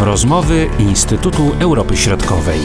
Rozmowy Instytutu Europy Środkowej.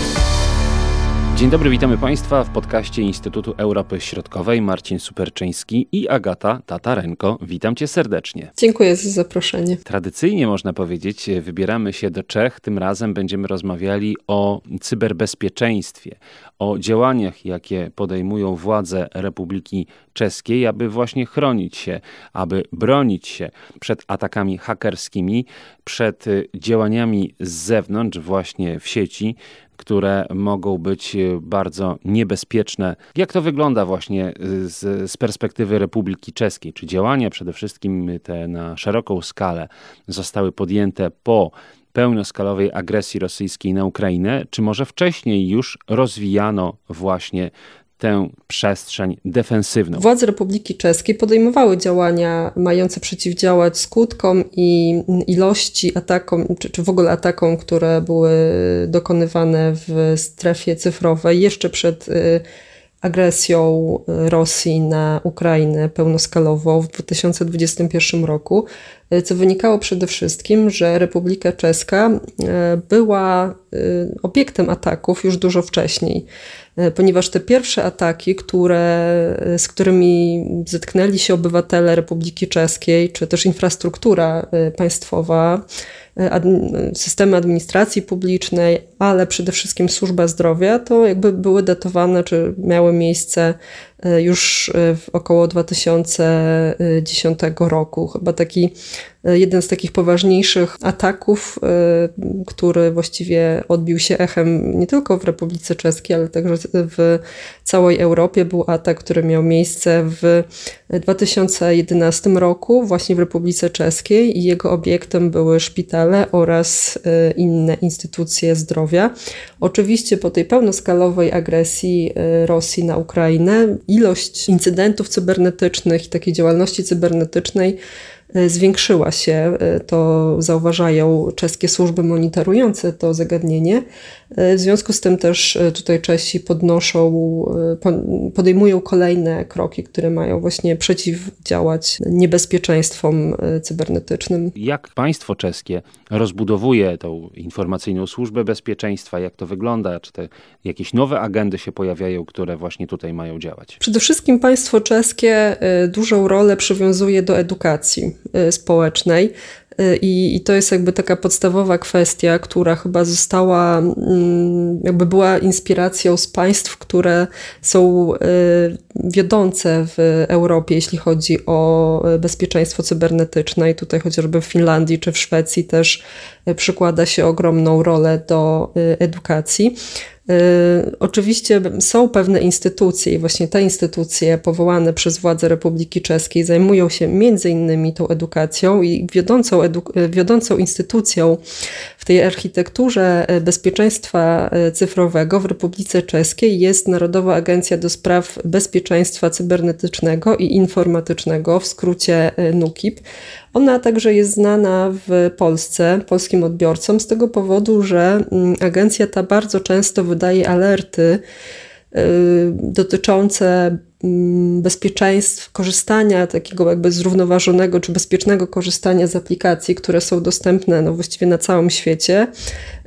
Dzień dobry, witamy Państwa w podcaście Instytutu Europy Środkowej. Marcin Superczyński i Agata Tatarenko. Witam Cię serdecznie. Dziękuję za zaproszenie. Tradycyjnie można powiedzieć, wybieramy się do Czech. Tym razem będziemy rozmawiali o cyberbezpieczeństwie, o działaniach, jakie podejmują władze Republiki Czeskiej, aby właśnie chronić się, aby bronić się przed atakami hakerskimi, przed działaniami z zewnątrz, właśnie w sieci, które mogą być bardzo niebezpieczne. Jak to wygląda właśnie z, z, perspektywy Republiki Czeskiej? Czy działania przede wszystkim te na szeroką skalę zostały podjęte po pełnoskalowej agresji rosyjskiej na Ukrainę, czy może wcześniej już rozwijano właśnie tę przestrzeń defensywną. Władze Republiki Czeskiej podejmowały działania mające przeciwdziałać skutkom i ilości atakom, czy, czy w ogóle atakom, które były dokonywane w strefie cyfrowej jeszcze przed y, agresją Rosji na Ukrainę pełnoskalową w 2021 roku, y, co wynikało przede wszystkim, że Republika Czeska y, była obiektem ataków już dużo wcześniej. Ponieważ te pierwsze ataki, które, z którymi zetknęli się obywatele Republiki Czeskiej, czy też infrastruktura państwowa, systemy administracji publicznej, ale przede wszystkim służba zdrowia, to jakby były datowane, czy miały miejsce już w około 2010 roku. Chyba taki jeden z takich poważniejszych ataków, który właściwie odbił się echem nie tylko w Republice Czeskiej, ale także w całej Europie był atak, który miał miejsce w 2011 roku właśnie w Republice Czeskiej i jego obiektem były szpitale oraz e, inne instytucje zdrowia. Oczywiście po tej pełnoskalowej agresji e, Rosji na Ukrainę ilość incydentów cybernetycznych i takiej działalności cybernetycznej zwiększyła się. E, to zauważają czeskie służby monitorujące to zagadnienie. E, w związku z tym też tutaj Czesi podnoszą, podejmują kolejne kroki, które mają właśnie przeciwdziałać niebezpieczeństwom cybernetycznym. Jak państwo czeskie rozbudowuje tą informacyjną służbę bezpieczeństwa? Jak to wygląda? Czy te jakieś nowe agendy się pojawiają, które właśnie tutaj mają działać? Przede wszystkim państwo czeskie dużą rolę przywiązuje do edukacji społecznej. Y, I, I, to jest jakby taka podstawowa kwestia, która chyba została, mm, jakby była inspiracją z państw, które są y, wiodące w Europie, jeśli chodzi o bezpieczeństwo cybernetyczne. I tutaj chociażby w Finlandii czy w Szwecji też przykłada się ogromną rolę do edukacji. Y, oczywiście są pewne instytucje i właśnie te instytucje powołane przez władze Republiki Czeskiej zajmują się między innymi tą edukacją i wiodącą, edu- wiodącą instytucją w tej architekturze bezpieczeństwa cyfrowego w Republice Czeskiej jest Narodowa Agencja do Spraw Bezpieczeństwa Cybernetycznego i Informatycznego, w skrócie NUKIP. Ona także jest znana w Polsce, polskim odbiorcom, z tego powodu, że mm, agencja ta bardzo często wydaje alerty dotyczące mm, bezpieczeństw, korzystania takiego jakby zrównoważonego czy bezpiecznego korzystania z aplikacji, które są dostępne no właściwie na całym świecie.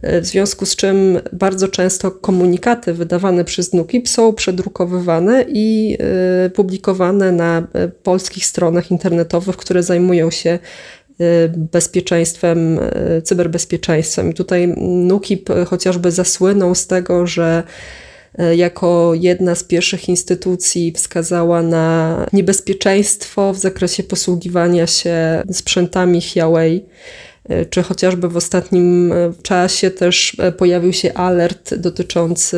Y, w związku z czym bardzo często komunikaty wydawane przez NUKIP są przedrukowywane i y, publikowane na polskich stronach internetowych, które zajmują się bezpieczeństwem, cyberbezpieczeństwem. Tutaj NUKIP chociażby zasłynął z tego, że jako jedna z pierwszych instytucji wskazała na niebezpieczeństwo w zakresie posługiwania się sprzętami Huawei. E, czy chociażby w ostatnim e, czasie też e, pojawił się alert dotyczący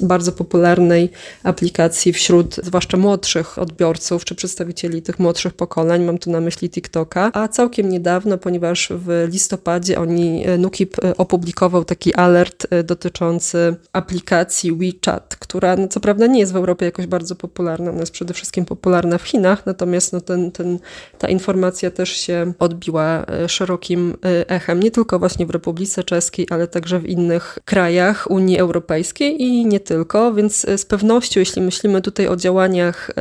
bardzo popularnej aplikacji wśród zwłaszcza młodszych odbiorców czy przedstawicieli tych młodszych pokoleń, mam tu na myśli TikToka, a całkiem niedawno, ponieważ w listopadzie oni, Nukip opublikował taki alert dotyczący aplikacji WeChat, która no, co prawda nie jest w Europie jakoś bardzo popularna, ona jest przede wszystkim popularna w Chinach, natomiast no, ten, ten, ta informacja też się odbiła szerokim Y, echem, nie tylko właśnie w Republice Czeskiej, ale także w innych krajach Unii Europejskiej i nie tylko, więc y, z pewnością, jeśli myślimy tutaj o działaniach y,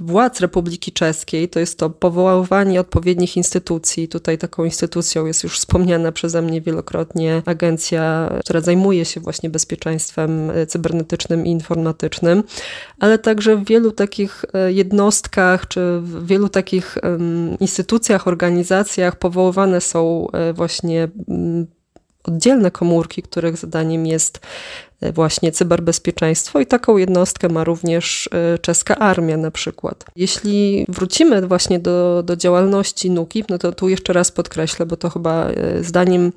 władz Republiki Czeskiej, to jest to powoływanie odpowiednich instytucji. Tutaj taką instytucją jest już wspomniana przeze mnie wielokrotnie agencja, która zajmuje się właśnie bezpieczeństwem cybernetycznym i informatycznym, ale także w wielu takich jednostkach czy w wielu takich instytucjach, organizacjach powoływane są właśnie mm, oddzielne komórki, których zadaniem jest e, właśnie cyberbezpieczeństwo i taką jednostkę ma również e, czeska armia na przykład. Jeśli wrócimy właśnie do, do działalności NUKIP, no to tu jeszcze raz podkreślę, bo to chyba e, zdaniem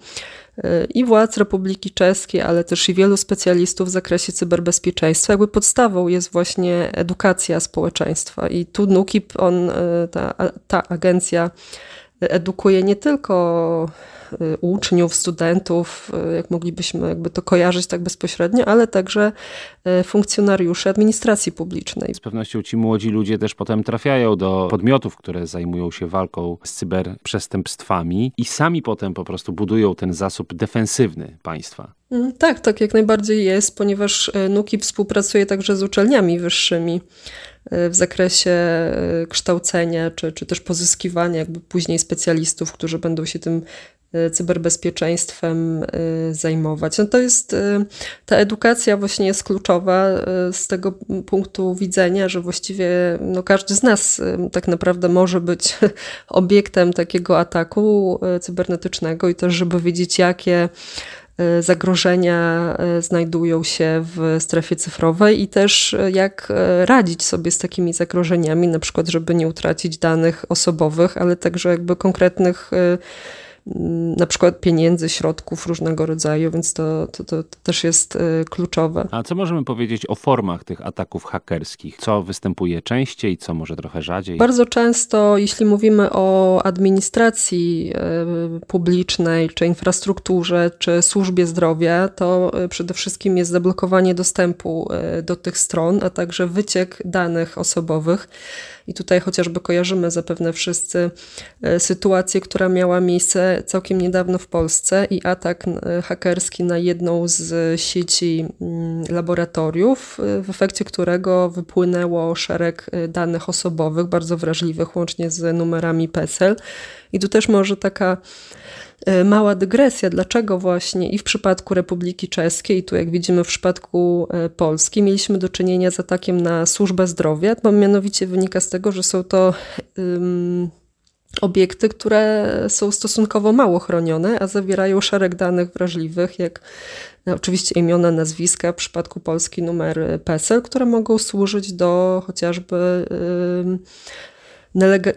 i władz Republiki Czeskiej, ale też i wielu specjalistów w zakresie cyberbezpieczeństwa. Jakby podstawą jest właśnie edukacja społeczeństwa i tu NUKIP, on, ta, ta agencja edukuje nie tylko Y, uczniów, studentów, y, jak moglibyśmy jakby to kojarzyć tak bezpośrednio, ale także y, funkcjonariuszy administracji publicznej. Z pewnością ci młodzi ludzie też potem trafiają do podmiotów, które zajmują się walką z cyberprzestępstwami i sami potem po prostu budują ten zasób defensywny państwa. Mm, tak, tak jak najbardziej jest, ponieważ NUKI współpracuje także z uczelniami wyższymi w zakresie kształcenia, czy, czy też pozyskiwania jakby później specjalistów, którzy będą się tym Y, cyberbezpieczeństwem y, zajmować. No to jest, y, ta edukacja właśnie jest kluczowa z tego punktu widzenia, że właściwie no każdy z nas tak naprawdę może być obiektem takiego ataku cybernetycznego i też, żeby wiedzieć, jakie zagrożenia znajdują się w strefie cyfrowej i też jak radzić sobie z takimi zagrożeniami, na przykład, żeby nie utracić danych osobowych, ale także jakby konkretnych na przykład pieniędzy, środków różnego rodzaju, więc to, to, to, też jest y, kluczowe. A co możemy powiedzieć o formach tych ataków hakerskich? Co występuje częściej, co może trochę rzadziej? Bardzo często, jeśli mówimy o administracji y, publicznej, czy infrastrukturze, czy służbie zdrowia, to y, przede wszystkim jest zablokowanie dostępu do tych stron, a także wyciek danych osobowych. I tutaj chociażby kojarzymy zapewne wszyscy e, sytuację, która miała miejsce całkiem niedawno w Polsce i atak e, hakerski na jedną z sieci mm, laboratoriów, e, w efekcie którego wypłynęło szereg danych osobowych, bardzo wrażliwych, łącznie z numerami PESEL. I tu też może taka E, mała dygresja, dlaczego właśnie i w przypadku Republiki Czeskiej, tu jak widzimy w przypadku e, Polski, mieliśmy do czynienia z atakiem na służbę zdrowia, bo mianowicie wynika z tego, że są to obiekty, które są stosunkowo mało chronione, a zawierają szereg danych wrażliwych, jak no, oczywiście imiona, nazwiska, w przypadku Polski numer PESEL, które mogą służyć do chociażby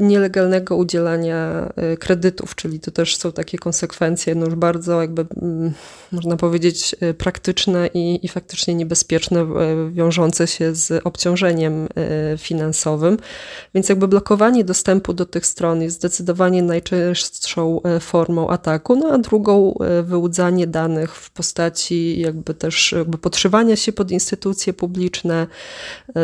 nielegalnego udzielania y, kredytów, czyli to też są takie konsekwencje no już bardzo jakby mm, można powiedzieć y, praktyczne i, i faktycznie niebezpieczne, y, wiążące się z obciążeniem finansowym. Więc jakby blokowanie dostępu do tych stron jest zdecydowanie najczęstszą formą ataku, no a drugą wyłudzanie danych w postaci jakby też jakby podszywania się pod instytucje publiczne.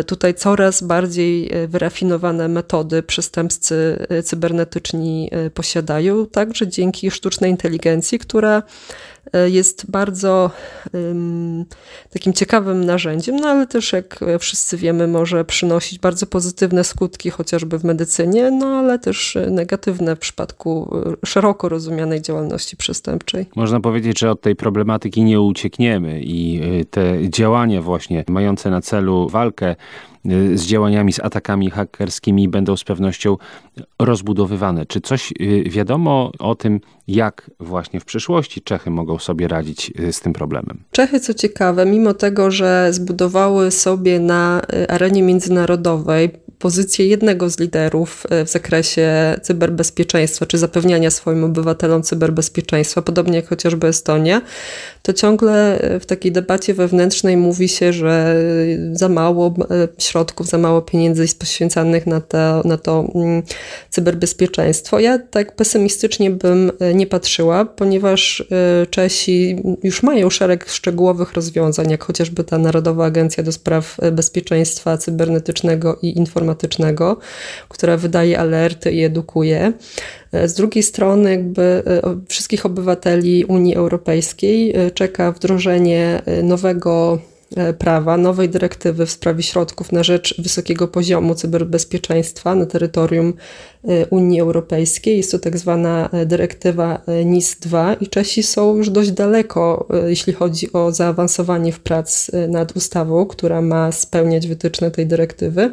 Tutaj coraz bardziej wyrafinowane metody przy przestępcy y, cybernetyczni y, posiadają, także dzięki sztucznej inteligencji, która y, jest bardzo um, takim ciekawym narzędziem, no ale też jak wszyscy wiemy, może przynosić bardzo pozytywne skutki, chociażby w medycynie, no ale też negatywne w przypadku szeroko rozumianej działalności przestępczej. Można powiedzieć, że od tej problematyki nie uciekniemy i te działania właśnie mające na celu walkę z działaniami, z atakami hakerskimi będą z pewnością rozbudowywane. Czy coś y, wiadomo o tym, jak właśnie w przyszłości Czechy mogą sobie radzić y, z tym problemem? Czechy, co ciekawe, mimo tego, że zbudowały sobie na arenie międzynarodowej pozycję jednego z liderów w zakresie cyberbezpieczeństwa, czy zapewniania swoim obywatelom cyberbezpieczeństwa, podobnie jak chociażby Estonia, to ciągle w takiej debacie wewnętrznej mówi się, że za mało środków, za mało pieniędzy poświęcanych na to, na to mm, cyberbezpieczeństwo. Ja tak pesymistycznie bym e, nie patrzyła, ponieważ e, Czesi już mają szereg szczegółowych rozwiązań, jak chociażby ta Narodowa Agencja do Spraw e, Bezpieczeństwa Cybernetycznego i Informatycznego, która wydaje alerty i edukuje. Z drugiej strony, jakby wszystkich obywateli Unii Europejskiej czeka wdrożenie nowego prawa, nowej dyrektywy w sprawie środków na rzecz wysokiego poziomu cyberbezpieczeństwa na terytorium Unii Europejskiej. Jest to tak zwana dyrektywa NIS-2 i Czesi są już dość daleko, jeśli chodzi o zaawansowanie w prac nad ustawą, która ma spełniać wytyczne tej dyrektywy.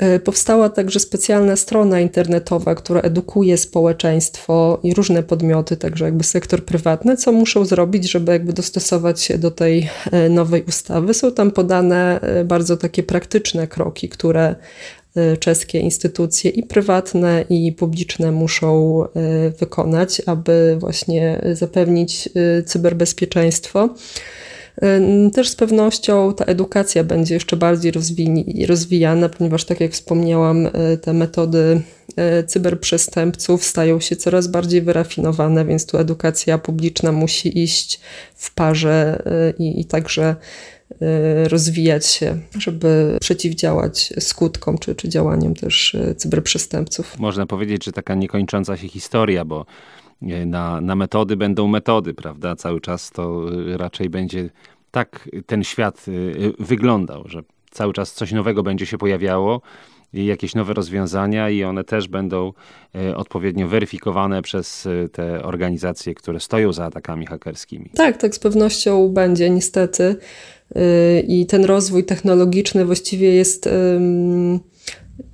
E, powstała także specjalna strona internetowa, która edukuje społeczeństwo i różne podmioty, także jakby sektor prywatny, co muszą zrobić, żeby jakby dostosować się do tej e, nowej ustawy. Są tam podane e, bardzo takie praktyczne kroki, które czeskie instytucje i prywatne, i publiczne muszą wykonać, aby właśnie zapewnić cyberbezpieczeństwo. Też z pewnością ta edukacja będzie jeszcze bardziej rozwijana, ponieważ tak jak wspomniałam, e, te metody e, cyberprzestępców stają się coraz bardziej wyrafinowane, więc tu edukacja publiczna musi iść w parze e, i, i także rozwijać się, żeby przeciwdziałać skutkom czy, czy działaniom też cyberprzestępców. Można powiedzieć, że taka niekończąca się historia, bo na, na metody będą metody, prawda? Cały czas to raczej będzie tak ten świat y, wyglądał, że cały czas coś nowego będzie się pojawiało jakieś nowe rozwiązania i one też będą y, odpowiednio weryfikowane przez y, te organizacje, które stoją za atakami hakerskimi. Tak, tak z pewnością będzie niestety i ten rozwój technologiczny właściwie jest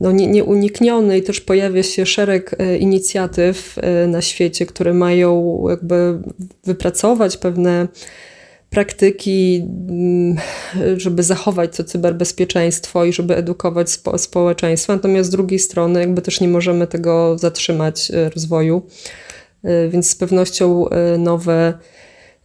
no, nie, nieunikniony i też pojawia się szereg e, inicjatyw e, na świecie, które mają jakby wypracować pewne praktyki, mm, żeby zachować to cyberbezpieczeństwo i żeby edukować spo, społeczeństwo. Natomiast z drugiej strony jakby też nie możemy tego zatrzymać e, rozwoju. Więc z pewnością nowe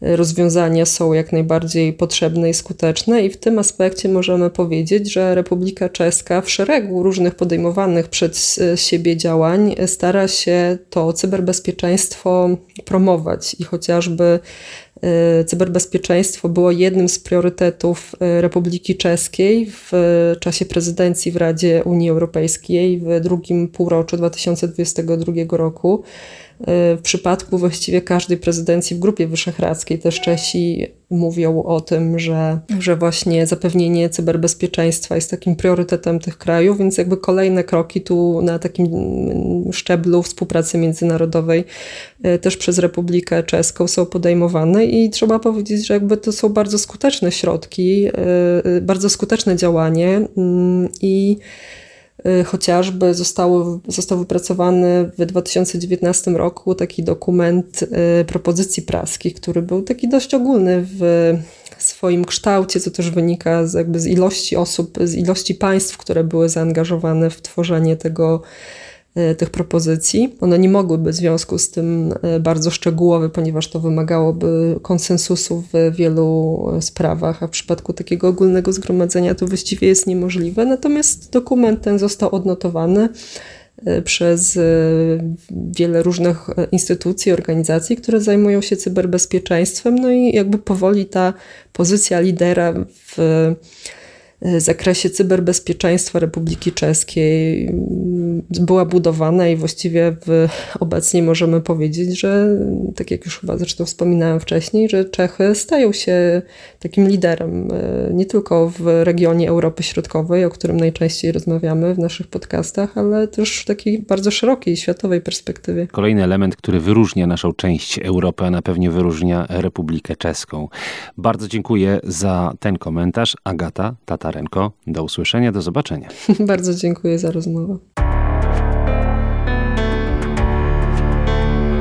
rozwiązania są jak najbardziej potrzebne i skuteczne, i w tym aspekcie możemy powiedzieć, że Republika Czeska w szeregu różnych podejmowanych przez siebie działań stara się to cyberbezpieczeństwo promować i chociażby e, cyberbezpieczeństwo było jednym z priorytetów e, Republiki Czeskiej w czasie prezydencji w Radzie Unii Europejskiej w drugim półroczu 2022 roku. W przypadku właściwie każdej prezydencji w Grupie Wyszehradzkiej też Czesi mówią o tym, że, że właśnie zapewnienie cyberbezpieczeństwa jest takim priorytetem tych krajów, więc jakby kolejne kroki tu na takim szczeblu współpracy międzynarodowej e, też przez Republikę Czeską są podejmowane i trzeba powiedzieć, że jakby to są bardzo skuteczne środki, e, e, bardzo skuteczne działanie mm, i chociażby zostało, został wypracowany w 2019 roku taki dokument y, propozycji praskich, który był taki dość ogólny w swoim kształcie, co też wynika z, jakby z ilości osób, z ilości państw, które były zaangażowane w tworzenie tego tych propozycji. One nie mogłyby w związku z tym e, bardzo szczegółowe, ponieważ to wymagałoby konsensusu w wielu sprawach, a w przypadku takiego ogólnego zgromadzenia to właściwie jest niemożliwe. Natomiast dokument ten został odnotowany e, przez wiele różnych instytucji, organizacji, które zajmują się cyberbezpieczeństwem, no i jakby powoli ta pozycja lidera w zakresie cyberbezpieczeństwa Republiki Czeskiej była budowana i właściwie w, obecnie możemy powiedzieć, że tak jak już chyba zresztą wspominałem wcześniej, że Czechy stają się takim liderem e, nie tylko w regionie Europy Środkowej, o którym najczęściej rozmawiamy w naszych podcastach, ale też w takiej bardzo szerokiej światowej perspektywie. Kolejny element, który wyróżnia naszą część Europy, a na pewno wyróżnia Republikę Czeską. Bardzo dziękuję za ten komentarz. Agata Tata Matarenko. Do usłyszenia, do zobaczenia. Bardzo dziękuję za rozmowę.